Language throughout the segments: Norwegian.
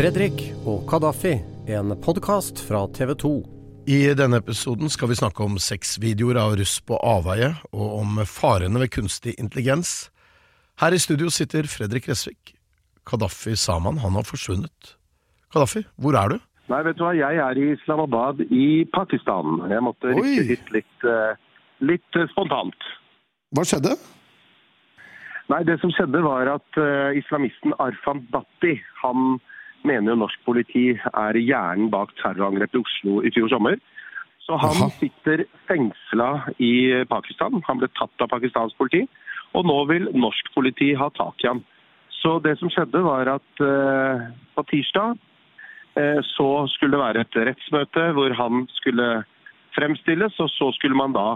Fredrik og Kadafi, en podkast fra TV 2. I denne episoden skal vi snakke om sexvideoer av russ på avveie, og om farene ved kunstig intelligens. Her i studio sitter Fredrik Resvik. Kadafi Saman, han har forsvunnet. Kadafi, hvor er du? Nei, vet du hva, jeg er i Islamabad i Pakistan. Jeg måtte Oi. hit litt, eh, litt eh, spontant. Hva skjedde? Nei, det som skjedde var at uh, islamisten Arfan Bhatti, han mener jo norsk politi er hjernen bak terrorangrepet i Oslo i fjor sommer. Så han Aha. sitter fengsla i Pakistan. Han ble tatt av pakistansk politi, og nå vil norsk politi ha tak i ham. Så det som skjedde var at eh, på tirsdag eh, så skulle det være et rettsmøte hvor han skulle fremstilles, og så skulle man da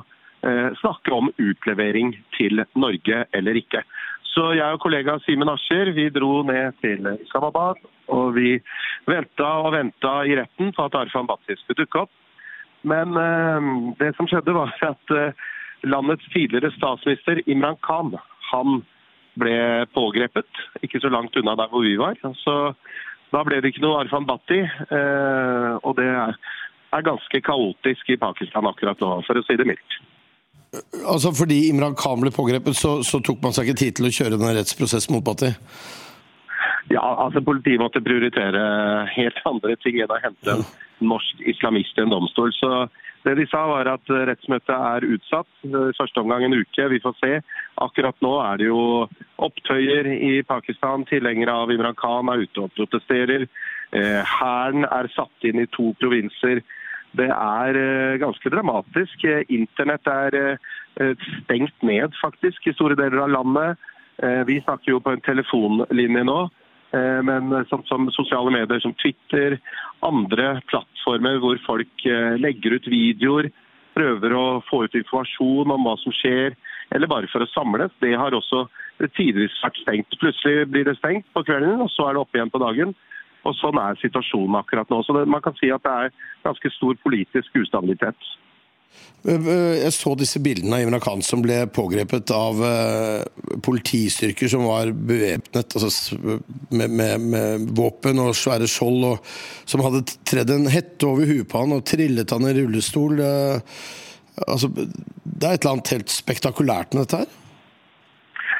eh, snakke om utlevering til Norge eller ikke. Så jeg og kollega Simen Ascher vi dro ned til Islamabad, og vi venta og venta i retten på at Arfan Bhatti skulle dukke opp. Men eh, det som skjedde var at eh, landets tidligere statsminister Imran Khan han ble pågrepet, ikke så langt unna der hvor vi var. Så da ble det ikke noe Arfan Bhatti, eh, og det er, er ganske kaotisk i Pakistan akkurat nå, for å si det mildt. Altså Fordi Imran Khan ble pågrepet, så, så tok man seg ikke tid til å kjøre den rettsprosessen mot Bhatti? Ja, altså Politiet måtte prioritere helt andre ting enn å hente en norsk islamist i en domstol. Så det de sa var at rettsmøtet er utsatt. eh, i Første omgang en uke. Vi får se. Akkurat nå er det jo opptøyer i Pakistan. Tilhengere av Imran Khan er ute og protesterer. Eh, Hæren er satt inn i to provinser. Det er eh, ganske dramatisk. Eh, Internett er eh, stengt ned faktisk i store deler av landet. Vi snakker jo på en telefonlinje nå. Men som, som sosiale medier som Twitter, andre plattformer hvor folk legger ut videoer, prøver å få ut informasjon om hva som skjer, eller bare for å samles, det har også tidvis vært stengt. Plutselig blir det stengt på kvelden, og så er det oppe igjen på dagen. Og Sånn er situasjonen akkurat nå. Så det, Man kan si at det er ganske stor politisk ustabilitet. Jeg så disse bildene av Imran Khan som ble pågrepet av eh, politistyrker som var bevæpnet altså, med, med, med våpen og svære skjold, og som hadde tredd en hette over huet på han og trillet han i rullestol. eh, altså, det er et eller annet helt spektakulært med dette her.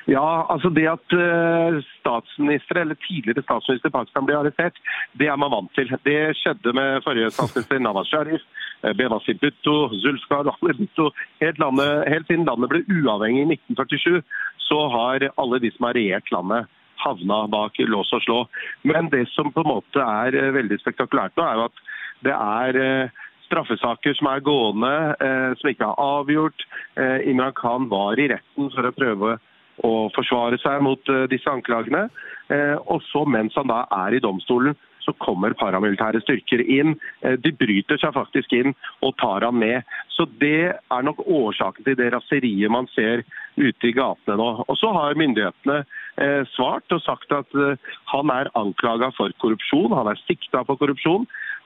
Ja, altså det at eh, statsminister eller tidligere statsminister Pakistan blir arrestert, det er man vant til. Det skjedde med forrige statsminister Nawaz Sharif, eh, Benazir Bhutto, Zulfkar Ali Bhutto. Helt, landet, helt siden landet ble uavhengig i 1947, så har alle de som har regjert landet, havna bak lås og slå. Men det som på en måte er eh, veldig spektakulært nå, er jo at det er straffesaker som er gående, som ikke er avgjort. Imran Khan var i retten for å prøve å forsvare seg mot eh, disse anklagene. Eh, og så mens han da er i domstolen, så kommer paramilitære styrker inn. Eh, de bryter seg faktisk inn og tar ham med. Så det er nok årsaken til det raseriet man ser ute i gatene nå. Og så har myndighetene svart og sagt at han er anklaga for korrupsjon, han er sikta på korrupsjon.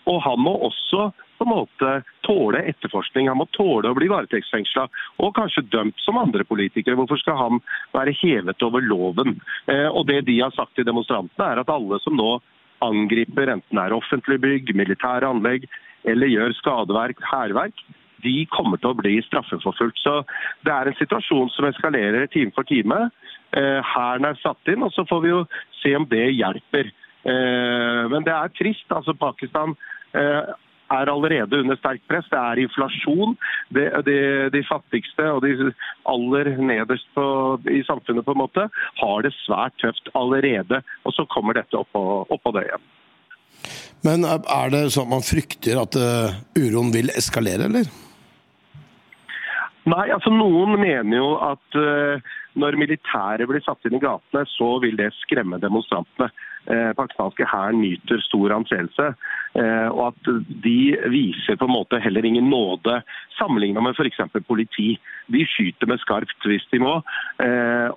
Og han må også på en måte tåle etterforskning. Han må tåle å bli varetektsfengsla og kanskje dømt som andre politikere. Hvorfor skal han være hevet over loven? Eh, og Det de har sagt til demonstrantene, er at alle som nå angriper, enten det er offentlige bygg, militære anlegg eller gjør skadeverk, hærverk, de kommer til å bli straffeforfulgt. Så Det er en situasjon som eskalerer time for time. Eh, Hæren er satt inn, og så får vi jo se om det hjelper. Eh, Men det er trist. altså Pakistan er allerede under sterkt press. Det er inflasjon. De, de, de fattigste og de aller nederst på, i samfunnet på en måte har det svært tøft allerede. Og så kommer dette oppå, oppå det igjen. Men er det sånn at man frykter at eh, uroen vil eskalere, eller? Nei, altså Noen mener jo at uh, når militæret blir satt inn i gatene, så vil det skremme demonstrantene. Uh, pakistanske hæren nyter stor anseelse. Uh, og at de viser på en måte heller ingen nåde sammenlignet med f.eks. politi. De skyter med skarpt hvis de må.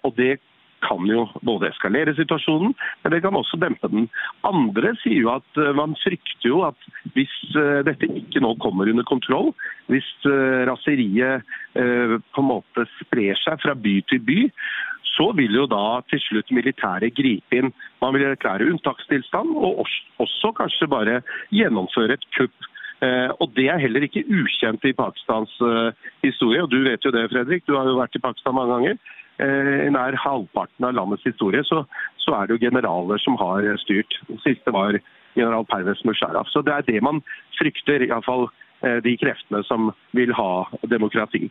og det kan jo både eskalere situasjonen, men det kan også dempe den. Andre sier jo at eh, man frykter jo at hvis eh, dette ikke nå kommer under kontroll, hvis eh, raseriet på en måte sprer seg fra by til by, så vil jo da til slutt militæret gripe inn. Man vil erklære unntakstilstand, og også kanskje bare gjennomføre et kupp. og Det er heller ikke ukjent i Pakistans historie. og Du vet jo det, Fredrik. Du har jo vært i Pakistan mange ganger. Eh, nær halvparten av landets historie, så, så, er det jo generaler som har styrt. Siste var general Pervez Musharraf. Så det er det man frykter, iallfall eh, de kreftene som vil ha demokrati.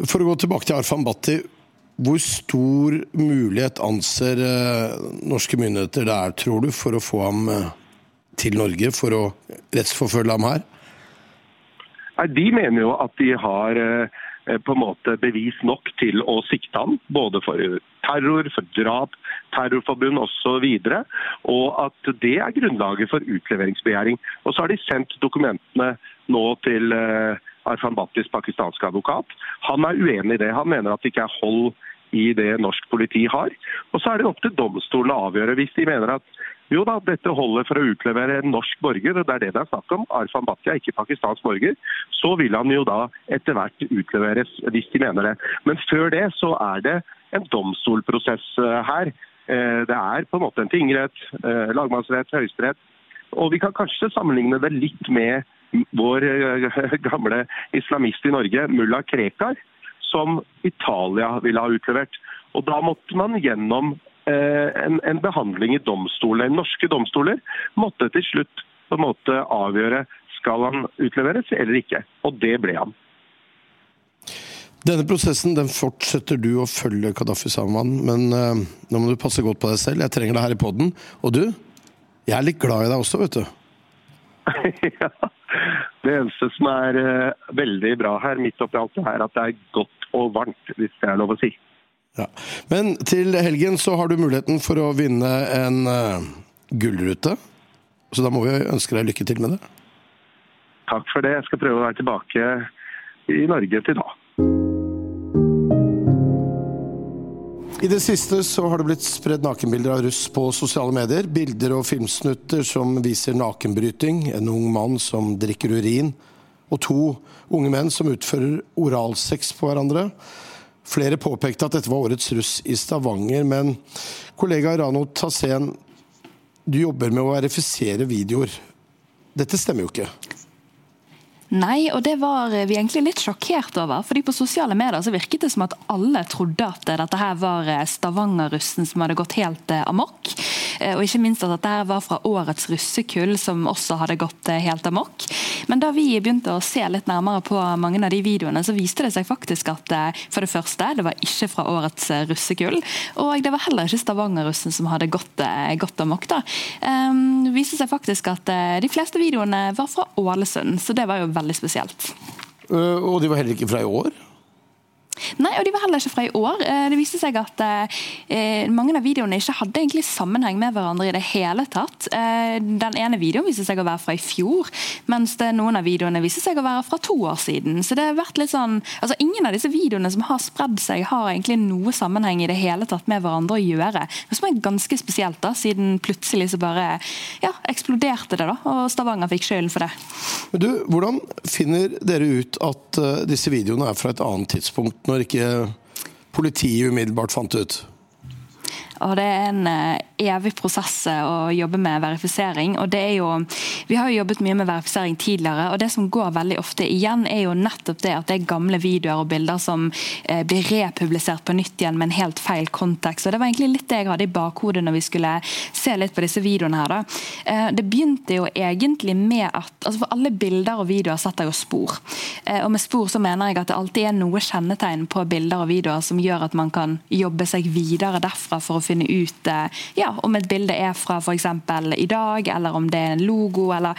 For å gå tilbake til Arfan Bhatti. Hvor stor mulighet anser eh, norske myndigheter det er, tror du, for å få ham til Norge, for å rettsforfølge ham her? Nei, De mener jo at de har på en måte bevis nok til å sikte han, både for terror, for drap, terrorforbund osv. Og, og at det er grunnlaget for utleveringsbegjæring. Og så har de sendt dokumentene nå til uh, Arfan Bhattis pakistanske advokat. Han er uenig i det. Han mener at det ikke er hold i det norsk politi har. Og så er det opp til domstolen å avgjøre. Hvis de mener at jo da, dette holder for å utlevere en norsk borger, og det er det det er snakk om. Arfan Bhatia ikke pakistansk borger. Så vil han jo da etter hvert utleveres, hvis de mener det. Men før det så er det en domstolprosess eh, her. Eh, det er på en måte en tingrett, eh, lagmannsrett, høyesterett. Og vi kan kanskje sammenligne det litt med vår gamle islamist i Norge, mulla Krekar, som Italia ville ha utlevert. Og Da måtte man gjennom en, en behandling i domstoler. Norske domstoler måtte til slutt på en måte avgjøre skal han utleveres eller ikke. Og det ble han. Denne prosessen den fortsetter du å følge Kadafi Saman, men uh, nå må du passe godt på deg selv. Jeg trenger deg her i poden. Og du, jeg er litt glad i deg også, vet du. ja. Det eneste som er uh, veldig bra her, midt oppi alt det her, at det er godt og varmt, hvis det er lov å si. Ja. Men til helgen så har du muligheten for å vinne en uh, gullrute. Så da må vi ønske deg lykke til med det. Takk for det. Jeg skal prøve å være tilbake i Norge til da. I det siste så har det blitt spredd nakenbilder av russ på sosiale medier. Bilder og filmsnutter som viser nakenbryting, en ung mann som drikker urin, og to unge menn som utfører oralsex på hverandre. Flere påpekte at dette var årets russ i Stavanger, men kollega Rano Tassen, du jobber med å verifisere videoer. Dette stemmer jo ikke? Nei, og det var vi egentlig litt sjokkert over. fordi På sosiale medier så virket det som at alle trodde at dette her var Stavanger-russen som hadde gått helt eh, amok. Eh, og ikke minst at dette her var fra årets russekull som også hadde gått eh, helt amok. Men da vi begynte å se litt nærmere på mange av de videoene, så viste det seg faktisk at for det første, det var ikke fra årets russekull. Og det var heller ikke Stavanger-russen som hadde gått, gått amok. da. Det viste seg faktisk at de fleste videoene var fra Ålesund, så det var jo veldig veldig spesielt. Uh, og de var heller ikke fra i år? Nei, og de var heller ikke fra i år. Eh, det viste seg at eh, mange av videoene ikke hadde egentlig sammenheng med hverandre i det hele tatt. Eh, den ene videoen viste seg å være fra i fjor, mens noen av videoene viste seg å være fra to år siden. Så det har vært litt sånn, altså Ingen av disse videoene som har spredd seg, har egentlig noe sammenheng i det hele tatt med hverandre å gjøre. Det som er ganske spesielt, da, siden plutselig så bare ja, eksploderte det, da, og Stavanger fikk skylden for det. Men du, Hvordan finner dere ut at disse videoene er fra et annet tidspunkt? Når ikke politiet umiddelbart fant ut? Og Det er en eh, evig prosess eh, å jobbe med verifisering. og det er jo, Vi har jo jobbet mye med verifisering tidligere, og det som går veldig ofte igjen, er jo nettopp det at det er gamle videoer og bilder som eh, blir republisert på nytt igjen med en helt feil kontekst. og Det var egentlig litt det jeg hadde i bakhodet når vi skulle se litt på disse videoene. her. Da. Det begynte jo egentlig med at altså For alle bilder og videoer setter jo spor. Og med spor så mener jeg at det alltid er noe kjennetegn på bilder og videoer som gjør at man kan jobbe seg videre derfra for å finne ut eh, ja, om et bilde er fra f.eks. i dag, eller om det er en logo, eller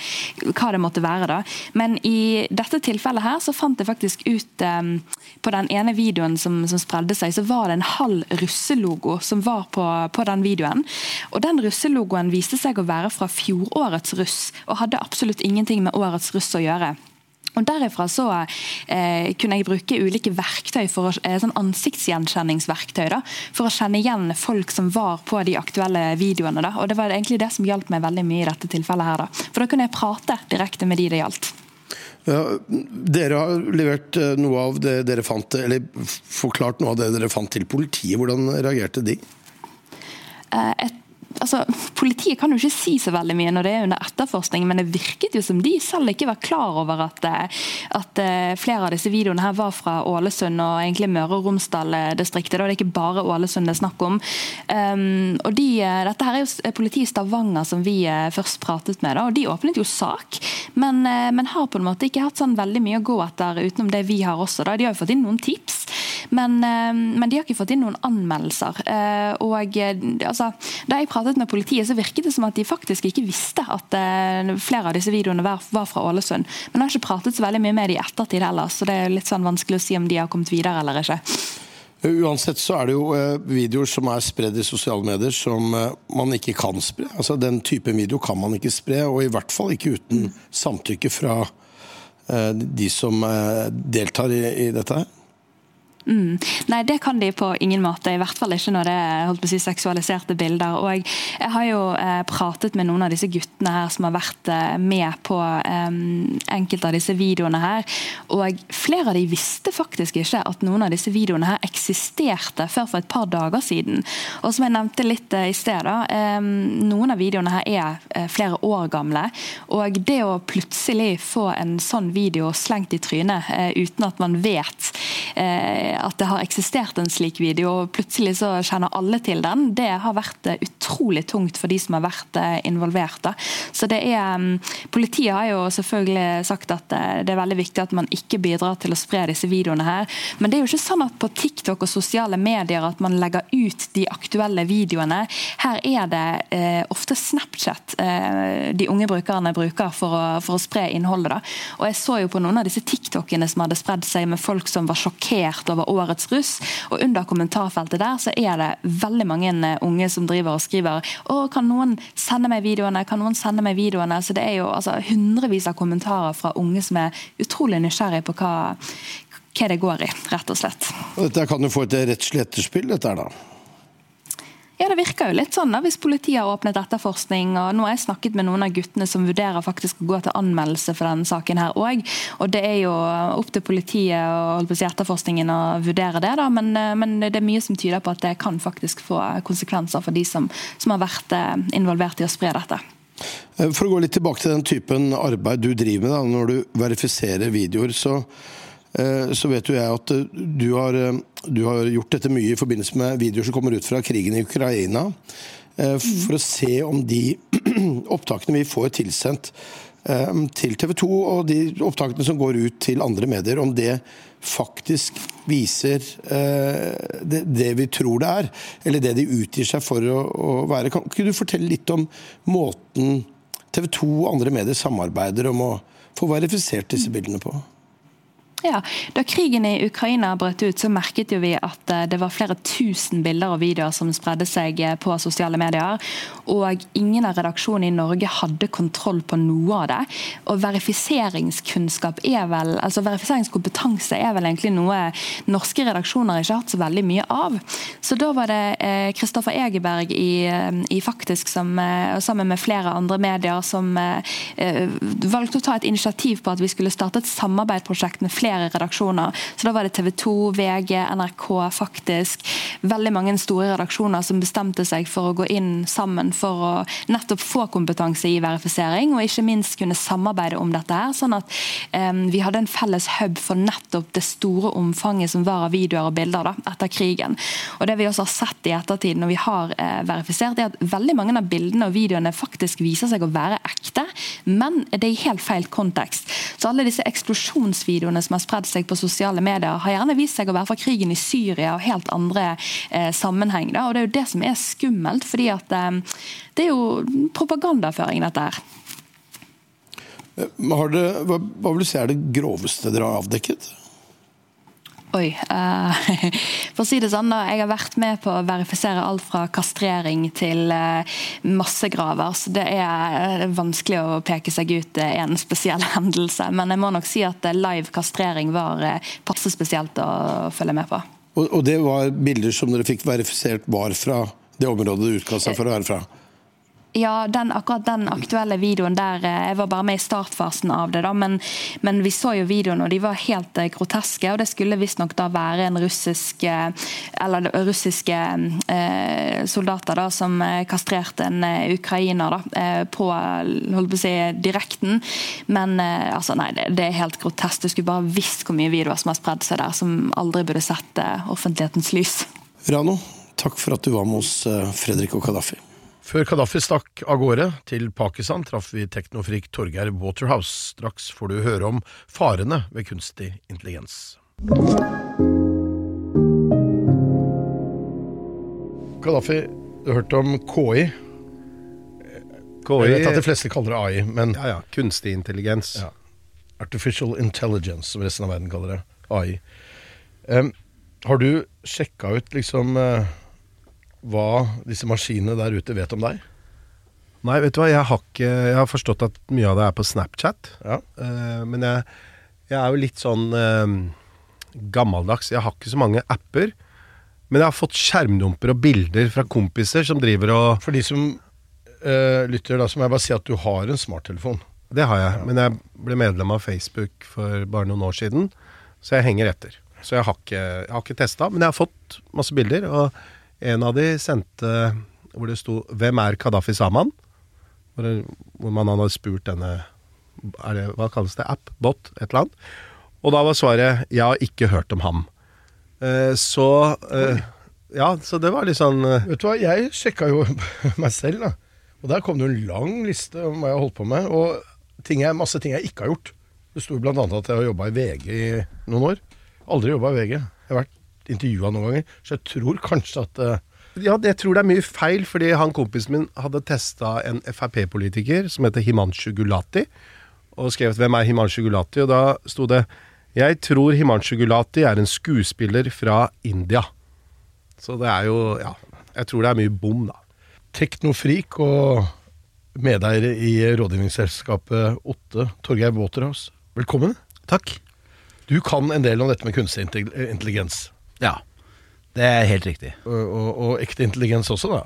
hva det måtte være. da. Men i dette tilfellet her så fant jeg faktisk ut um, på den ene videoen som, som, spredde seg, så var det en halv russelogo som var på, på den videoen. Og den russelogoen viste seg å være fra fjorårets russ, og hadde absolutt ingenting med årets russ å gjøre. Og Derifra så eh, kunne jeg bruke ulike verktøy, for, eh, sånn ansiktsgjenkjenningsverktøy da, for å kjenne igjen folk som var på de aktuelle videoene. Da. Og Det var egentlig det som hjalp meg veldig mye i dette tilfellet. her. Da. For da kunne jeg prate direkte med de det gjaldt. Ja, dere har levert eh, noe av det dere fant, eller forklart noe av det dere fant til politiet. Hvordan reagerte de? Eh, et altså, Politiet kan jo ikke si så veldig mye når det er under etterforskning, men det virket jo som de selv ikke var klar over at, eh, at eh, flere av disse videoene her var fra Ålesund og egentlig Møre og Romsdal-distriktet. Det er ikke bare Ålesund det er snakk om. Um, og de, eh, dette her er jo politiet i Stavanger som vi først pratet med, da, og de åpnet jo sak, men, men, har på en måte ikke hatt sånn veldig mye å gå etter utenom det vi har også. Da. De har jo fått inn noen tips, men, men de har ikke fått inn noen anmeldelser. Og altså, da jeg pratet med politiet, så virket det som at de faktisk ikke visste at uh, flere av disse videoene var, fra Ålesund. Men jeg har ikke pratet så veldig mye med dem i ettertid heller, så det er litt sånn vanskelig å si om de har kommet videre eller ikke. Uansett så er det jo eh, videoer som er spredd i sosiale medier som eh, man ikke kan spre. Altså Den type video kan man ikke spre, og i hvert fall ikke uten samtykke fra de som deltar i dette her. Mm. Nei, det kan de på ingen måte. I hvert fall ikke når det er si, seksualiserte bilder. Og jeg, jeg har jo eh, pratet med noen av disse guttene her som har vært eh, med på eh, enkelte av disse videoene her. Og flere av de visste faktisk ikke at noen av disse videoene her eksisterte før for et par dager siden. Og som jeg nevnte litt eh, i sted, noen av videoene her er eh, flere år gamle. Og det å plutselig få en sånn video slengt i trynet eh, uten at man vet at det har eksistert en slik video, og plutselig så kjenner alle til den, det har vært eh, utrolig tungt for de som har vært eh, involvert. Så det er, mm, Politiet har jo selvfølgelig sagt at eh, det er veldig viktig at man ikke bidrar til å spre disse videoene her. Men det er jo ikke sånn at på TikTok og sosiale medier at man legger ut de aktuelle videoene. Her er det eh, ofte Snapchat eh, de unge brukerne bruker for å, for å spre innholdet. Da. Og Jeg så jo på noen av disse TikTokene som hadde spredd seg med folk som var sjokkert over over årets russ. Og under kommentarfeltet der så er det veldig mange eh, unge som driver og skriver å, kan noen sende meg videoene, kan noen sende meg videoene? Så det er jo altså, hundrevis av kommentarer fra unge som er utrolig nysgjerrige på hva, hva det går i, rett og slett. Dette kan jo få et rettslig etterspill, dette her da? Ja, Det virker jo litt sånn da, hvis politiet har åpnet etterforskning. og Nå har jeg snakket med noen av guttene som vurderer faktisk å gå til anmeldelse for denne saken her òg. Og det er jo opp til politiet og si, etterforskningen å vurdere det. da, men, eh, men, det er mye som tyder på at det kan faktisk få konsekvenser for de som, som har vært eh, involvert i å spre dette. Eh, for å gå litt tilbake til den typen arbeid du driver med, da, når du verifiserer videoer, så så vet jo jeg at eh, du har, eh, du har, gjort dette mye i forbindelse med videoer som kommer ut fra krigen i Ukraina. For å se om de opptakene vi får tilsendt til TV 2, og de opptakene som går ut til andre medier, om det faktisk viser det vi tror det er, eller det de utgir seg for å, å være. Kan ikke du fortelle litt om måten TV 2 og andre medier samarbeider om å få verifisert disse bildene på? Ja, Da krigen i Ukraina brøt ut, så merket jo vi at eh, det var flere tusen bilder og videoer som spredde seg eh, på sosiale medier. Og ingen av redaksjonene i Norge hadde kontroll på noe av det. Og verifiseringskunnskap er vel, altså verifiseringskompetanse er vel egentlig noe norske redaksjoner ikke har hatt så veldig mye av. Så da var det Kristoffer eh, Egeberg i, i Faktisk som, sammen med flere andre medier som valgte å ta et initiativ på at vi skulle starte et samarbeidsprosjekt med flere flere redaksjoner. Så Da var det TV 2, VG, NRK, faktisk. Veldig mange store redaksjoner som bestemte seg for å gå inn sammen for å nettopp få kompetanse i verifisering, og ikke minst kunne samarbeide om dette. her, sånn at um, vi hadde en felles hub for nettopp det store omfanget som var av videoer og bilder da, etter krigen. Og Det vi også har sett i ettertid når vi har uh, verifisert, er at veldig mange av bildene og videoene faktisk viser seg å være ekte, men det er i helt feil kontekst. Så alle disse eksplosjonsvideoene som har har spredd seg på sosiale medier, har gjerne vist seg å være fra krigen i Syria og helt andre eh, sammenheng. Da. Og Det er jo det som er skummelt, fordi at eh, det er jo propagandaføring, dette her. Har det, hva, hva vil du si er det groveste dere har avdekket? Oi. Uh, for å si det sånn, da. Jeg har vært med på å verifisere alt fra kastrering til uh, massegraver. Så det er uh, vanskelig å peke seg ut en spesiell hendelse. Men jeg må nok si at live kastrering var passe spesielt å følge med på. Og, og det var bilder som dere fikk verifisert var fra det området du utga seg for å være fra? Ja, den, akkurat den aktuelle videoen der eh, Jeg var bare med i startfasen av det, da, men, men vi så jo videoen, og de var helt eh, groteske. og Det skulle visstnok da være en russisk eh, eller russiske eh, soldater da, som kastrerte en ukrainer da, på holdt på å si, direkten. Men eh, altså, nei, det, det, er helt grotesk. Du skulle bare visst hvor mye videoer som har spredd seg der, som aldri burde sett offentlighetens lys. Rano, takk for at du var med oss, Fredrik og Kadafi. Før Kadafi stakk av gårde til Pakistan, traff vi teknofrik Torgeir Waterhouse. Straks får du høre om farene ved kunstig intelligens. Kadafi, du hørte om KI. KI Jeg vet at de fleste kaller det AI, men Ja, ja. Kunstig intelligens. Ja. Artificial Intelligence, som resten av verden kaller det. AI. Um, har du sjekka ut liksom uh, hva disse maskinene der ute vet om deg? Nei, vet du hva, jeg har, ikke, jeg har forstått at mye av det er på Snapchat. Ja. Uh, men jeg, jeg, er jo litt sånn uh, gammeldags. Jeg har ikke så mange apper. Men jeg har fått skjermdumper og bilder fra kompiser som driver og For de som uh, lytter, da, så må jeg bare si at du har en smarttelefon. Det har jeg, ja. men jeg ble medlem av Facebook for bare noen år siden, så jeg henger etter. Så jeg har ikke, jeg ikke testa, men jeg har fått masse bilder. og en av de sendte hvor det sto 'Hvem er Kadafi Saman?' Hvor, man hadde spurt denne det, Hva kalles det? App? Bot? Et eller annet. Og da var svaret 'Jeg har ikke hørt om ham'. Eh, så eh, Ja, så det var litt sånn eh, Vet du hva, jeg sjekka jo meg selv, da. Og der kom det en lang liste om hva jeg har holdt på med. Og ting jeg, masse ting jeg ikke har gjort. Det sto bl.a. at jeg har jobba i VG i noen år. Aldri jobba i VG. Jeg har vært intervjua noen ganger, så jeg tror kanskje at uh, ja, jeg tror det er mye feil, fordi han kompisen min hadde testa en Frp-politiker som heter Himanshu Gulati, og skrevet 'Hvem er Himanshu Gulati?' Og da sto det 'Jeg tror Himanshu Gulati er en skuespiller fra India'. Så det er jo Ja, jeg tror det er mye bom, da. Teknofrik og medeier i rådgivningsselskapet Otte, Torgeir Waterhouse, velkommen. Takk. Du kan en del om dette med kunstig intelligens. Ja, det er helt riktig. Og, og, og ekte intelligens også, da?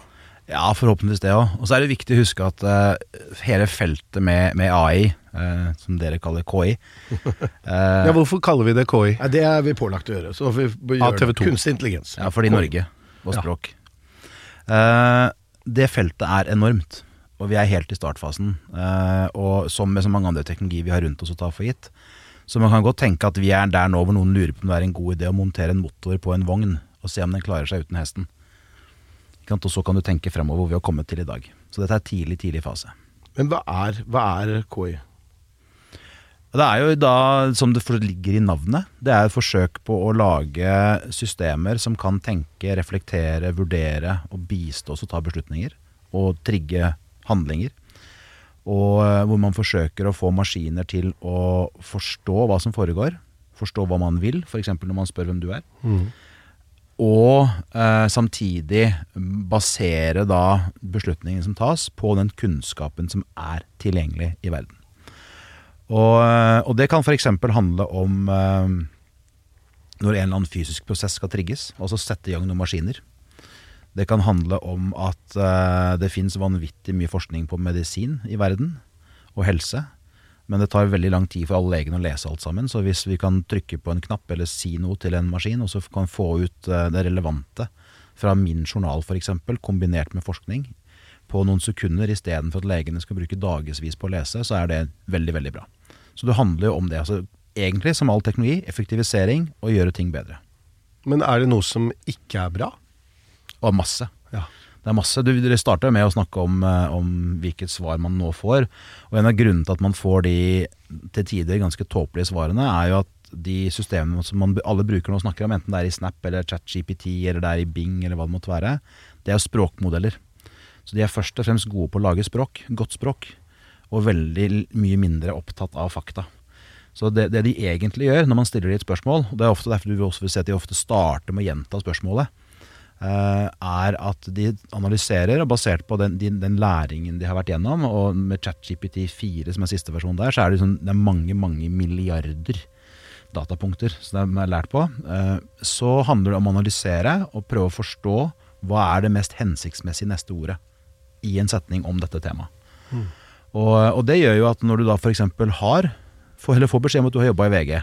Ja, forhåpentligvis det òg. Og så er det viktig å huske at uh, hele feltet med, med AI, uh, eh, som dere kaller KI uh, Ja, Hvorfor kaller vi det KI? Ja, det er vi pålagt å gjøre. Så vi gjør det. Kunstig intelligens. Ja, fordi Norge og språk. Ja. det feltet er enormt, og vi er helt i startfasen. og som med så mange andre teknologier vi har rundt oss å ta for gitt, så man kan godt tenke at vi er der nå hvor noen lurer på om det er en god idé å montere en motor på en vogn og se om den klarer seg uten hesten. Og så kan du tenke fremover hvor vi har kommet til i dag. Så dette er tidlig, tidlig fase. Men hva er, hva er KI? Det er jo da, som det ligger i navnet, det er et forsøk på å lage systemer som kan tenke, reflektere, vurdere og bistå oss å ta beslutninger. Og trigge handlinger. Og eh, hvor man forsøker å få maskiner til å forstå hva som foregår. Forstå hva man vil, f.eks. når man spør hvem du er. Mm. Og eh, samtidig basere da beslutningen som tas, på den kunnskapen som er tilgjengelig i verden. Og, eh, og det kan f.eks. handle om eh, når en eller annen fysisk prosess skal trigges, altså sette i gang noen maskiner. Det kan handle om at uh, det fins vanvittig mye forskning på medisin i verden, og helse. Men det tar veldig lang tid for alle legene å lese alt sammen. Så hvis vi kan trykke på en knapp eller si noe til en maskin, og så kan få ut uh, det relevante fra min journal f.eks., kombinert med forskning, på noen sekunder istedenfor at legene skal bruke dagevis på å lese, så er det veldig, veldig bra. Så det handler jo om det. altså Egentlig, som all teknologi, effektivisering og gjøre ting bedre. Men er det noe som ikke er bra? Og masse. Ja. Det er masse. Du, dere starta med å snakke om, eh, om, hvilket svar man nå får. Og en av grunnene til at man får de til tider ganske tåpelige svarene, er jo at de systemene som man, alle bruker nå snakker om, enten det er i Snap eller ChatGPT eller det er i Bing eller hva det måtte være, det er jo språkmodeller. Så de er først og fremst gode på å lage språk, godt språk, og veldig mye mindre opptatt av fakta. Så det, det de egentlig gjør når man stiller de et spørsmål, og det er ofte derfor du også vil se at de ofte starter med å gjenta spørsmålet, er at de analyserer, og basert på den, den, den læringen de har vært gjennom, og med ChatGPT 4 som er siste versjon der, så er det, liksom, det er mange, mange milliarder datapunkter som de har lært på. Eh, så handler det om å analysere og prøve å forstå hva er det mest hensiktsmessige neste ordet i en setning om dette temaet. Mm. Og, og, det gjør jo at når du da f.eks. har får, eller får beskjed om at du har jobba i VG,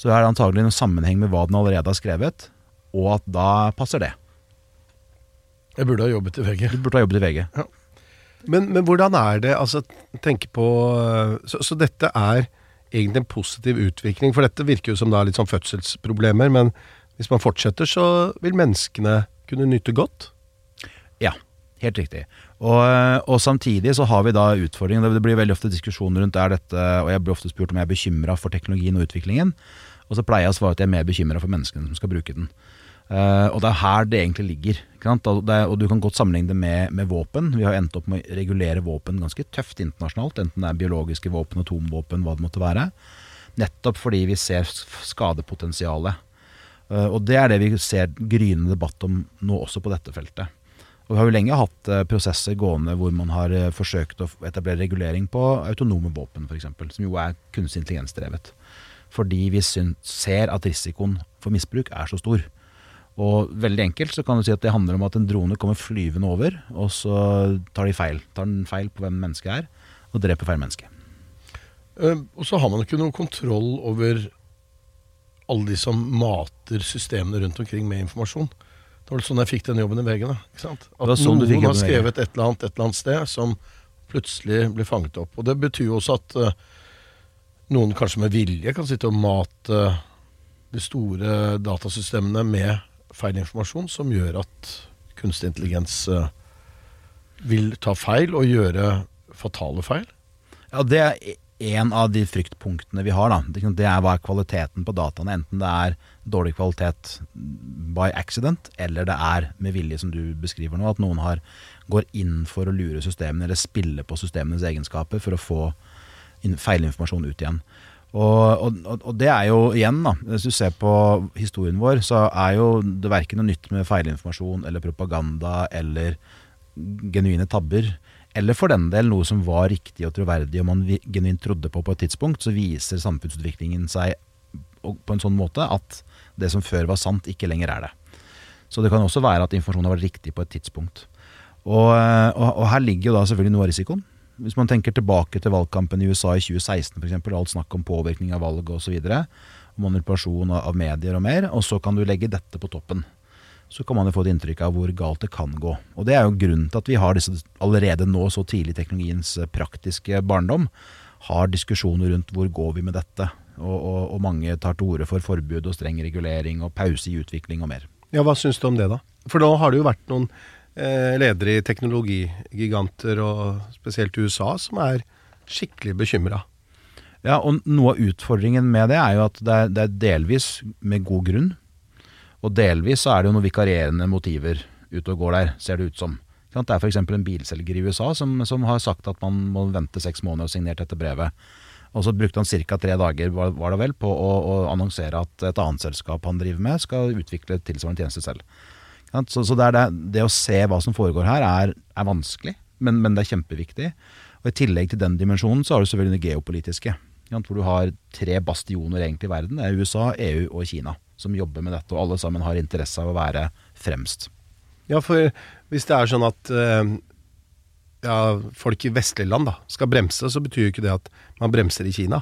så er det antagelig noen sammenheng med hva den allerede har skrevet, og at da passer det. Jeg burde ha jobbet i VG. Du burde ha jobbet i VG. Ja. Men, men, hvordan er det altså, tenke på så, så, dette er egentlig en positiv utvikling, for dette virker jo som det er litt sånn fødselsproblemer, men hvis man fortsetter, så vil menneskene kunne nyte godt? Ja, helt riktig. Og, og, samtidig så har vi da utfordringen. Det blir veldig ofte diskusjoner rundt er dette, og jeg blir ofte spurt om jeg er bekymra for teknologien og utviklingen. Og så pleier jeg å svare at jeg er mer bekymra for menneskene som skal bruke den. Uh, og det er her det egentlig ligger. Og, det, og, du kan godt sammenligne det med, med, våpen. Vi har endt opp med å regulere våpen ganske tøft internasjonalt, enten det er biologiske våpen, atomvåpen, hva det måtte være. Nettopp fordi vi ser skadepotensialet. Uh, og det er det vi ser gryende debatt om nå også på dette feltet. Og Vi har jo lenge hatt uh, prosesser gående hvor man har forsøkt å etablere regulering på autonome våpen, f.eks., som jo er kunstig intelligensdrevet. Fordi vi ser at risikoen for misbruk er så stor. Og veldig enkelt så kan du si at det handler om at en drone kommer flyvende over, og så tar de feil. Tar den feil på hvem mennesket er, og dreper feil menneske. Uh, og så har man ikke noe kontroll over alle de som mater systemene rundt omkring med informasjon. Det var sånn jeg fikk den jobben i VG. da, ikke sant? At sånn noen har skrevet et eller annet et eller annet sted som plutselig blir fanget opp. Og Det betyr jo også at uh, noen kanskje med vilje kan sitte og mate de store datasystemene med feil informasjon som gjør at kunstig intelligens uh, vil ta feil og gjøre fatale feil? Ja, Det er en av de fryktpunktene vi har. da. Det er hva er kvaliteten på dataene. Enten det er dårlig kvalitet by accident, eller det er med vilje, som du beskriver nå. At noen har, går inn for å lure systemene eller spille på systemenes egenskaper for å få feilinformasjon ut igjen. Og, og, og, det er jo igjen, da, hvis du ser på historien vår, så er jo det verken noe nytt med feilinformasjon eller propaganda eller genuine tabber. Eller for den del noe som var riktig og troverdig og man genuint trodde på på et tidspunkt, så viser samfunnsutviklingen seg på en sånn måte at det som før var sant, ikke lenger er det. Så det kan også være at informasjonen har vært riktig på et tidspunkt. Og, og her ligger jo da selvfølgelig noe av risikoen. Hvis man tenker tilbake til valgkampen i USA i 2016 f.eks., alt snakk om påvirkning av valg osv., manipulasjon av medier og mer, og så kan du legge dette på toppen. Så kan man jo få et inntrykk av hvor galt det kan gå. Og Det er jo grunnen til at vi har disse allerede nå så tidlig teknologiens eh, praktiske barndom, har diskusjoner rundt hvor går vi med dette. Og, og, og mange tar til orde for forbud og streng regulering og pause i utvikling og mer. Ja, Hva syns du om det, da? For nå har det jo vært noen ledere i teknologigiganter, og spesielt USA, som er skikkelig bekymra. Ja, og noe av utfordringen med det er jo at det er, det er delvis med god grunn. Og delvis så er det jo noen vikarierende motiver ute og går der, ser det ut som. Det er f.eks. en bilselger i USA som, som, har sagt at man må vente seks måneder og signert dette brevet. Og så brukte han ca. tre dager var, det vel, på å, å, annonsere at et annet selskap han driver med, skal utvikle tilsvarende tjeneste selv. Så, så det, det, det, å se hva som foregår her, er, er vanskelig, men, men, det er kjempeviktig. Og I tillegg til den dimensjonen så har du selvfølgelig det geopolitiske. Hvor du har tre bastioner egentlig i verden. Det er USA, EU og Kina som jobber med dette. Og alle sammen har interesse av å være fremst. Ja, for hvis det er sånn at uh, ja, folk i vestlige land da, skal bremse, så betyr jo ikke det at man bremser i Kina.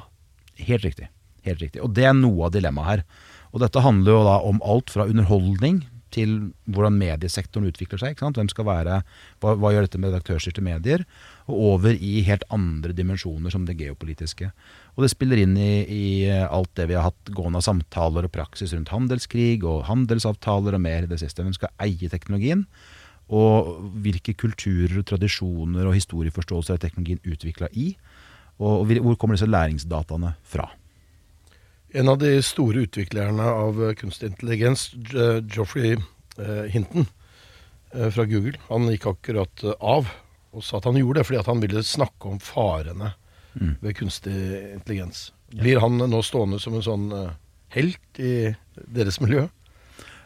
Helt riktig. Helt riktig. Og det er noe av dilemmaet her. Og dette handler jo da om alt fra underholdning til hvordan mediesektoren utvikler seg. Hvem skal være, hva, hva, gjør dette med redaktørstyrte medier? Og over i helt andre dimensjoner som det geopolitiske. Og det spiller inn i, i, alt det vi har hatt gående av samtaler og praksis rundt handelskrig og handelsavtaler og mer i det siste. Hvem skal eie teknologien? Og hvilke kulturer, tradisjoner og historieforståelser er teknologien utvikla i? Og hvor kommer disse læringsdataene fra? En av de store utviklerne av eh, kunstig intelligens, Joffrey Geoffrey eh, Hinton eh, fra Google, han gikk akkurat eh, av og sa at han gjorde det fordi at han ville snakke om farene Mm. ved kunstig intelligens. Blir han nå stående som en sånn eh, helt i deres miljø?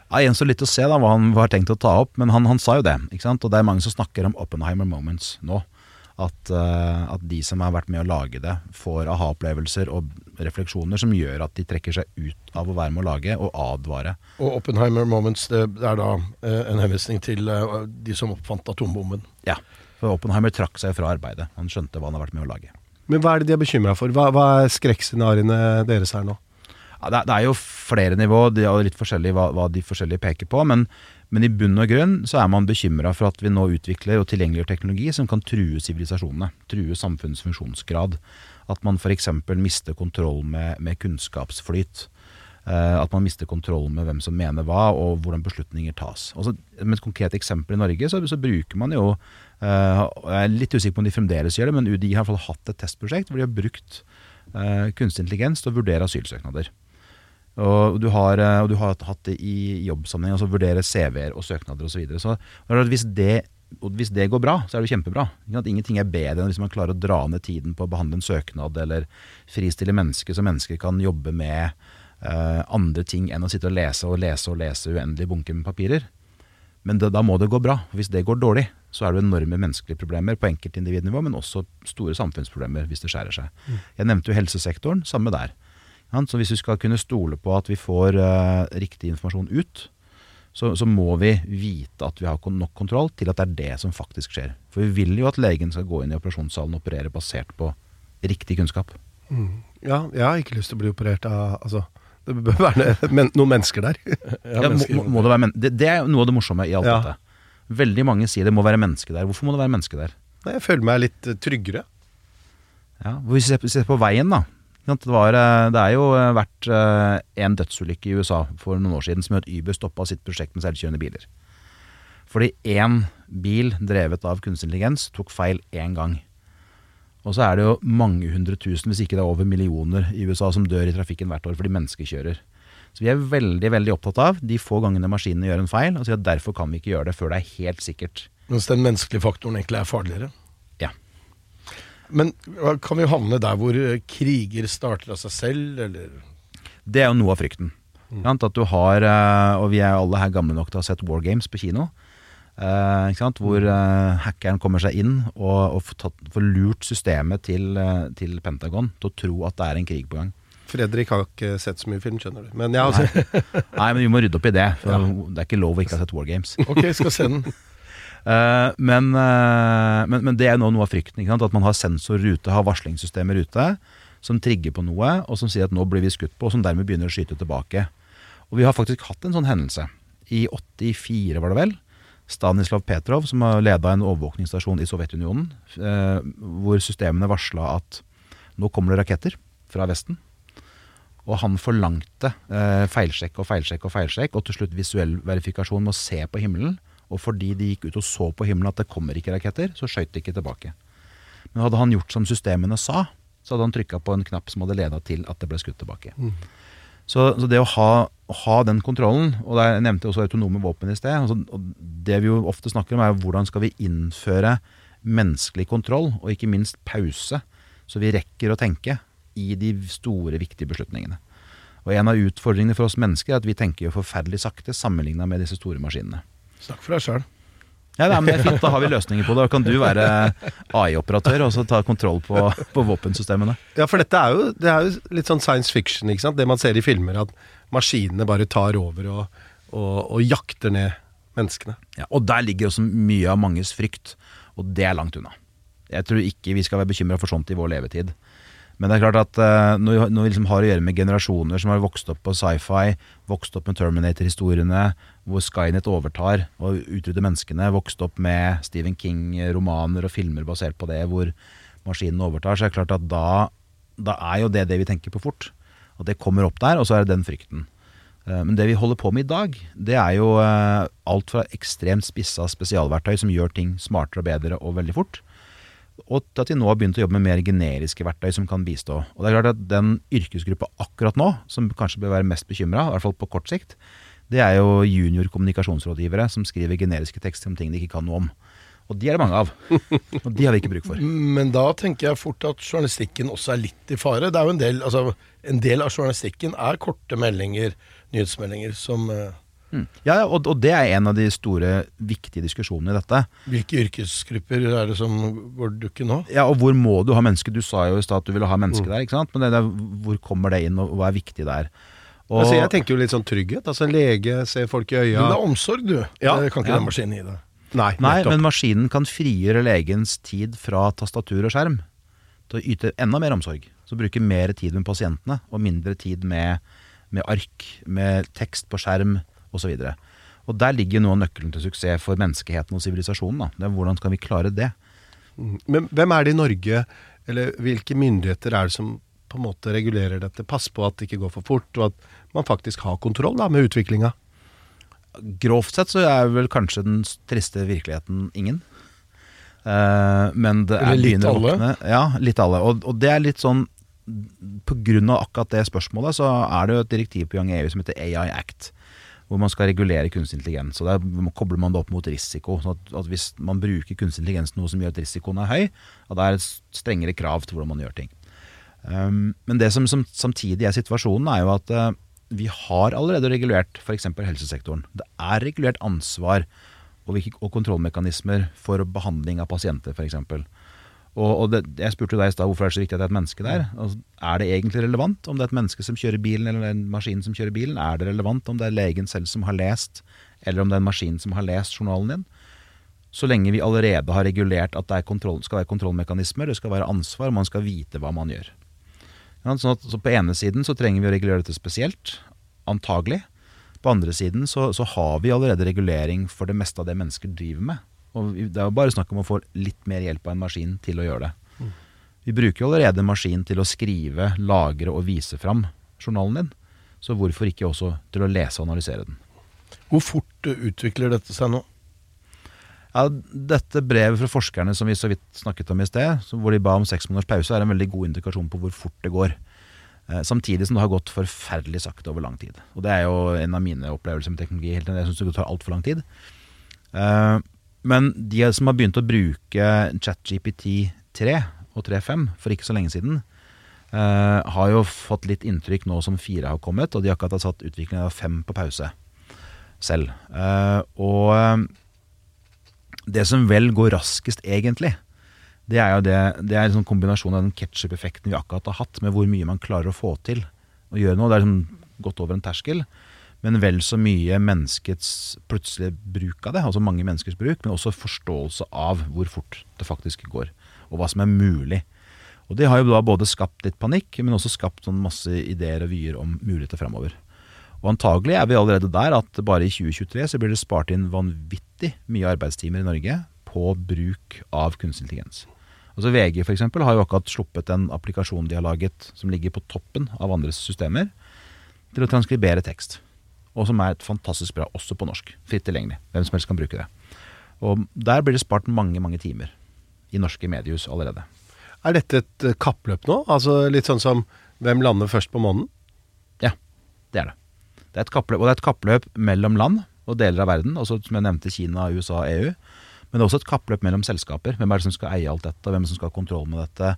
Ja, Gjenstår litt å se da hva han har tenkt å ta opp, men han, han sa jo det. Og det er mange som snakker om Oppenheimer moments nå. At, eh, at de som har vært med å lage det, får aha-opplevelser og refleksjoner som gjør at de trekker seg ut av å være med å lage, og advare. Og Oppenheimer Moments det er da eh, en henvisning til eh, de som oppfant atombomben. Ja, For Oppenheimer trakk seg fra arbeidet. Han skjønte hva han har vært med å lage. Men hva er det de er bekymra for? Hva, hva er skrekkscenarioene deres her nå? Det, er, jo flere nivå, det er litt forskjellig hva, hva de forskjellige peker på. Men, men i bunn og grunn så er man bekymra for at vi nå utvikler og tilgjengeliggjør teknologi som kan true sivilisasjonene. True samfunnets funksjonsgrad. At man f.eks. mister kontroll med, med kunnskapsflyt. Eh, at man mister kontroll med hvem som mener hva, og hvordan beslutninger tas. Altså, med et konkret eksempel i Norge, så, så bruker man jo uh, Jeg er litt usikker på om de fremdeles gjør det, men UDI har i hvert fall hatt et testprosjekt hvor de har brukt uh, kunstig intelligens til å vurdere asylsøknader. Og du har, eh, og du har hatt det i jobbsammenheng, altså vurdere CV-er og søknader osv. Så videre. så hvis det, hvis det går bra, så er det kjempebra. Ingenting er bedre enn hvis man klarer å dra ned tiden på å behandle en søknad, eller fristille mennesker så mennesker kan jobbe med uh, andre ting enn å sitte og lese og lese og lese uendelige bunker med papirer. Men da, da må det gå bra. Hvis det går dårlig, så er det enorme menneskelige problemer på enkeltindividnivå, men også store samfunnsproblemer hvis det skjærer seg. Jeg nevnte jo helsesektoren, samme der. Ja, Så hvis vi skal kunne stole på at vi får eh, riktig informasjon ut, så, så må vi vite at vi har nok kontroll til at det er det som faktisk skjer. For vi vil jo at legen skal gå inn i operasjonssalen og operere basert på riktig kunnskap. Ja, jeg har ikke lyst til å bli operert av Altså, det bør være men, noen mennesker der. Ja, må, må, må det, være men det, det er noe av det morsomme i alt Ja. dette. Veldig mange sier det må være menneske der. Hvorfor må det være menneske der? Nei, Jeg føler meg litt tryggere. Ja, hvis vi ser på veien, da. Det, var, eh, det er jo eh, vært eh, en dødsulykke i USA for noen år siden som gjør at Uber stoppa sitt prosjekt med selvkjørende biler. Fordi én bil drevet av kunstig intelligens tok feil én gang. Og så er det jo mange hundre tusen, hvis ikke det er over millioner i USA som dør i trafikken hvert år fordi mennesker kjører. Så vi er veldig veldig opptatt av de få gangene maskinene gjør en feil, og sier at derfor kan vi ikke gjøre det før det er helt sikkert. Mens den menneskelige faktoren egentlig er farligere. Ja. Men kan vi havne der hvor eh, kriger starter av seg selv, eller Det er jo noe av frykten. Mm. At du har, eh, og vi er alle her gamle nok til å ha sett War Games på kino. Uh, ikke sant? Hvor uh, hackeren kommer seg inn og, og får, tatt, får lurt systemet til, uh, til Pentagon til å tro at det er en krig på gang. Fredrik har ikke sett så mye film, skjønner du. Men jeg har nei. Nei, men vi må rydde opp i det. For Det er ikke lov å ikke ha sett War Games. Ok, skal se den. Eh, men, eh, men, men det er nå noe av frykten. At man har sensorer ute, har varslingssystemer ute, som trigger på noe, og som sier at nå blir vi skutt på, og som dermed begynner å skyte tilbake. Og vi har faktisk hatt en sånn hendelse. I 84, var det vel. Stanislav Petrov, som har leda en overvåkningsstasjon i Sovjetunionen, eh, hvor systemene varsla at nå kommer det raketter fra Vesten. Og han forlangte eh, feilsjekk og feilsjekk og feilsjekk, og til slutt visuell verifikasjon med å se på himmelen. Og fordi de gikk ut og så på himmelen at det kommer ikke raketter, så skøyt de ikke tilbake. Men hadde han gjort som systemene sa, så hadde han trykka på en knapp som hadde leda til at det ble skutt tilbake. Så, så det å ha, ha den kontrollen, og der nevnte også autonome våpen i sted altså, Det vi jo ofte snakker om, er hvordan skal vi innføre menneskelig kontroll, og ikke minst pause, så vi rekker å tenke i de store, viktige beslutningene. Og En av utfordringene for oss mennesker er at vi tenker jo forferdelig sakte sammenligna med disse store maskinene. Snakk for deg sjøl. Ja, nei, men det er fint, Da har vi løsninger på det. Da kan du være AI-operatør og så ta kontroll på, på våpensystemene. Ja, for dette er jo, det er jo litt sånn science fiction, ikke sant? Det man ser i filmer, at maskinene bare tar over og, og, og jakter ned menneskene. Ja, og der ligger også mye av manges frykt, og det er langt unna. Jeg tror ikke vi skal være bekymra for sånt i vår levetid. Men det er klart at eh, når vi, liksom har å gjøre med generasjoner som har vokst opp på sci-fi, vokst opp med Terminator-historiene, hvor Skynet overtar og utrydder menneskene, vokst opp med Stephen King-romaner og filmer basert på det, hvor maskinen overtar, så er det klart at da, da er jo det det vi tenker på fort. Og det kommer opp der, og så er det den frykten. Eh, Men det vi holder på med i dag, det er jo eh, alt fra ekstremt spissa spesialverktøy som gjør ting smartere og bedre og veldig fort, og til at de nå har begynt å jobbe med mer generiske verktøy som kan bistå. Og det er klart at Den yrkesgruppa akkurat nå, som kanskje bør være mest bekymra, i hvert fall på kort sikt, det er jo junior kommunikasjonsrådgivere som skriver generiske tekster om ting de ikke kan noe om. Og de er det mange av. Og de har vi ikke bruk for. Men da tenker jeg fort at journalistikken også er litt i fare. Det er jo En del, altså, en del av journalistikken er korte meldinger, nyhetsmeldinger, som uh... mm. Ja, og, og, det er en av de store, viktige diskusjonene i dette. Hvilke yrkesgrupper er det som går dukken nå? Ja, og hvor må du ha menneske? Du sa jo i stad at du ville ha menneske mm. der, ikke sant. Men det, hvor kommer det inn, og hva er viktig der? Og, altså, jeg tenker jo litt sånn trygghet. Altså En lege ser folk i øya. Men det er omsorg, du. Ja. Det kan ikke ja. den maskinen gi deg. Nei, Nei men maskinen kan frigjøre legens tid fra tastatur og skjerm til å yte enda mer omsorg. Så bruke mer tid med pasientene og mindre tid med, med ark, med tekst på skjerm osv. Og, og der ligger noe av nøkkelen til suksess for menneskeheten og sivilisasjonen. Hvordan skal vi klare det? Mm. Men hvem er det i Norge, eller hvilke myndigheter er det som på en måte regulerer dette? Pass på at det ikke går for fort, og at man faktisk har kontroll da, med utviklinga? Grovt sett så er vel kanskje den triste virkeligheten ingen. Uh, men det er litt alle? Ja, litt alle. Og, og, det er litt sånn av akkurat det spørsmålet, så er det jo et direktiv på gang i EU som heter AI Act. Hvor man skal regulere kunstig intelligens. Og Der kobler man det opp mot risiko. så at, at Hvis man bruker kunstig intelligens noe som gjør at risikoen er høy, at det er et strengere krav til hvordan man gjør ting. Um, men det som, som, samtidig er situasjonen, er jo at uh, vi har allerede regulert f.eks. helsesektoren. Det er regulert ansvar og, og kontrollmekanismer for behandling av pasienter f.eks. Og, og det, jeg spurte deg i stad hvorfor er det så viktig at det er et menneske der. Altså, er det egentlig relevant om det er et menneske som kjører bilen, eller en maskin som kjører bilen? Er det relevant om det er legen selv som har lest, eller om det er en maskin som har lest journalen din? Så lenge vi allerede har regulert at det kontroll, skal være kontrollmekanismer, det skal være ansvar, man skal vite hva man gjør. Sånn at, så på ene siden så trenger vi å regulere dette spesielt, antagelig. På andre siden så, så, har vi allerede regulering for det meste av det mennesker driver med. Og Det er jo bare snakk om å få litt mer hjelp av en maskin til å gjøre det. Mm. Vi bruker jo allerede en maskin til å skrive, lagre og vise fram journalen din. Så hvorfor ikke også til å lese og analysere den. Hvor fort utvikler dette seg nå? Ja, dette brevet fra forskerne som vi så vidt snakket om i sted, hvor de ba om seks måneders pause, er en veldig god indikasjon på hvor fort det går. Eh, samtidig som det har gått forferdelig sakte over lang tid. Og det er jo en av mine opplevelser med teknologi. Helt Jeg syns det tar altfor lang tid. Eh, men de som har begynt å bruke ChatGPT 3 og 3.5 for ikke så lenge siden, eh, har jo fått litt inntrykk nå som fire har kommet, og de har akkurat satt utviklingen av fem på pause selv. Og det som vel går raskest, egentlig, det er jo det, det er en sånn kombinasjon av den ketsjup-effekten vi akkurat har hatt, med hvor mye man klarer å få til å gjøre noe. Det er sånn gått over en terskel. Men vel så mye menneskets plutselige bruk av det, altså mange menneskers bruk, men også forståelse av hvor fort det faktisk går, og hva som er mulig. Og Det har jo da både skapt litt panikk, men også skapt sånn masse ideer og vyer om muligheter framover. Og antagelig er vi allerede der at bare i 2023 så blir det spart inn vanvittig mye arbeidstimer i Norge på bruk av kunstig intelligens. Altså VG for eksempel, har jo akkurat sluppet en applikasjon de har laget som ligger på toppen av andres systemer, til å transkribere tekst. Og som er et fantastisk bra også på norsk. Fritt tilgjengelig. Hvem som helst kan bruke det. Og Der blir det spart mange mange timer i norske mediehus allerede. Er dette et eh, kappløp nå? Altså Litt sånn som hvem lander først på månen? Ja, det er det. Det er et kappløp, og det er et kappløp mellom land og deler av verden, også som jeg nevnte Kina, USA EU. Men det er også et kappløp mellom selskaper. Hvem er det som skal eie alt dette? Hvem er det som skal ha kontroll med dette?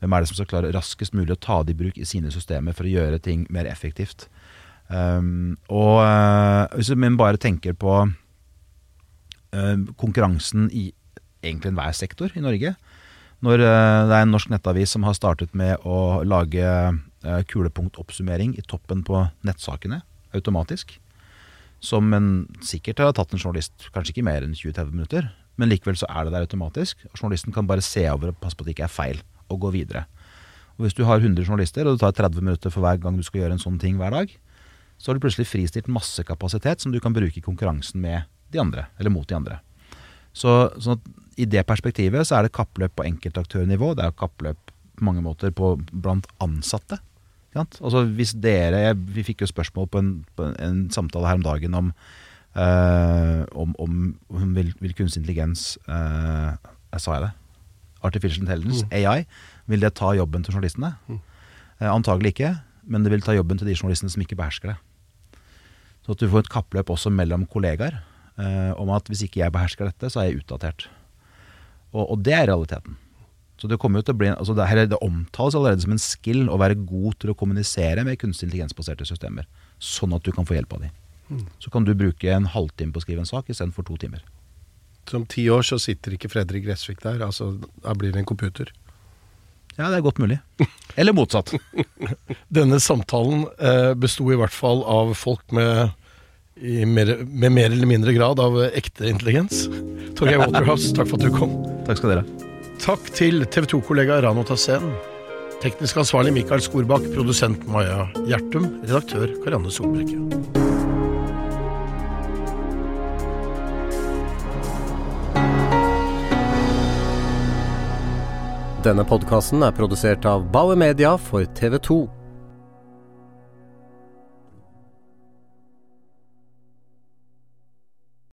Hvem er det som skal klare raskest mulig å ta det i bruk i sine systemer for å gjøre ting mer effektivt? Um, og uh, hvis vi bare tenker på uh, konkurransen i egentlig enhver sektor i Norge Når uh, det er en norsk nettavis som har startet med å lage kulepunktoppsummering i toppen på nettsakene automatisk. Som en sikkert har tatt en journalist kanskje ikke mer enn 20-30 minutter. Men likevel så er det der automatisk. og Journalisten kan bare se over og passe på at det ikke er feil, og gå videre. Og Hvis du har 100 journalister, og det tar 30 minutter for hver gang du skal gjøre en sånn ting hver dag, så har du plutselig fristilt masse kapasitet som du kan bruke i konkurransen med de andre, eller mot de andre. Så, så I det perspektivet så er det kappløp på enkeltaktørnivå. Det er kappløp på mange måter på, blant ansatte. Altså hvis dere, Vi fikk jo spørsmål på en, på en samtale her om dagen om, uh, om, om, vil, vil, kunstig intelligens jeg Sa jeg det? artificial intelligence, AI, vil det ta jobben til journalistene? Eh, antagelig ikke, men det vil ta jobben til de journalistene som ikke behersker det. Så at du får et kappløp også mellom kollegaer eh, om at hvis ikke jeg behersker dette, så er jeg utdatert. Og, og det er realiteten. Så det kommer jo til å bli, altså det, her, det omtales allerede som en skill å være god til å kommunisere med kunstig intelligensbaserte systemer. Sånn at du kan få hjelp av dem. Så kan du bruke en halvtime på å skrive en sak istedenfor to timer. Så om ti år så sitter ikke Fredrik Gressvik der, altså da blir det en computer. Ja, det er godt mulig. Eller motsatt. Denne samtalen eh, besto i hvert fall av folk med, i mer, med mer eller mindre grad av ekte intelligens. Torgeir Waterhouse, takk for at du kom. Takk skal dere. Takk til TV 2-kollega Rano Tassen. Teknisk ansvarlig Mikael Skorbakk, produsent Maja Gjertum, redaktør Karianne Solbrekke. Denne podkasten er produsert av Bauer Media for TV 2.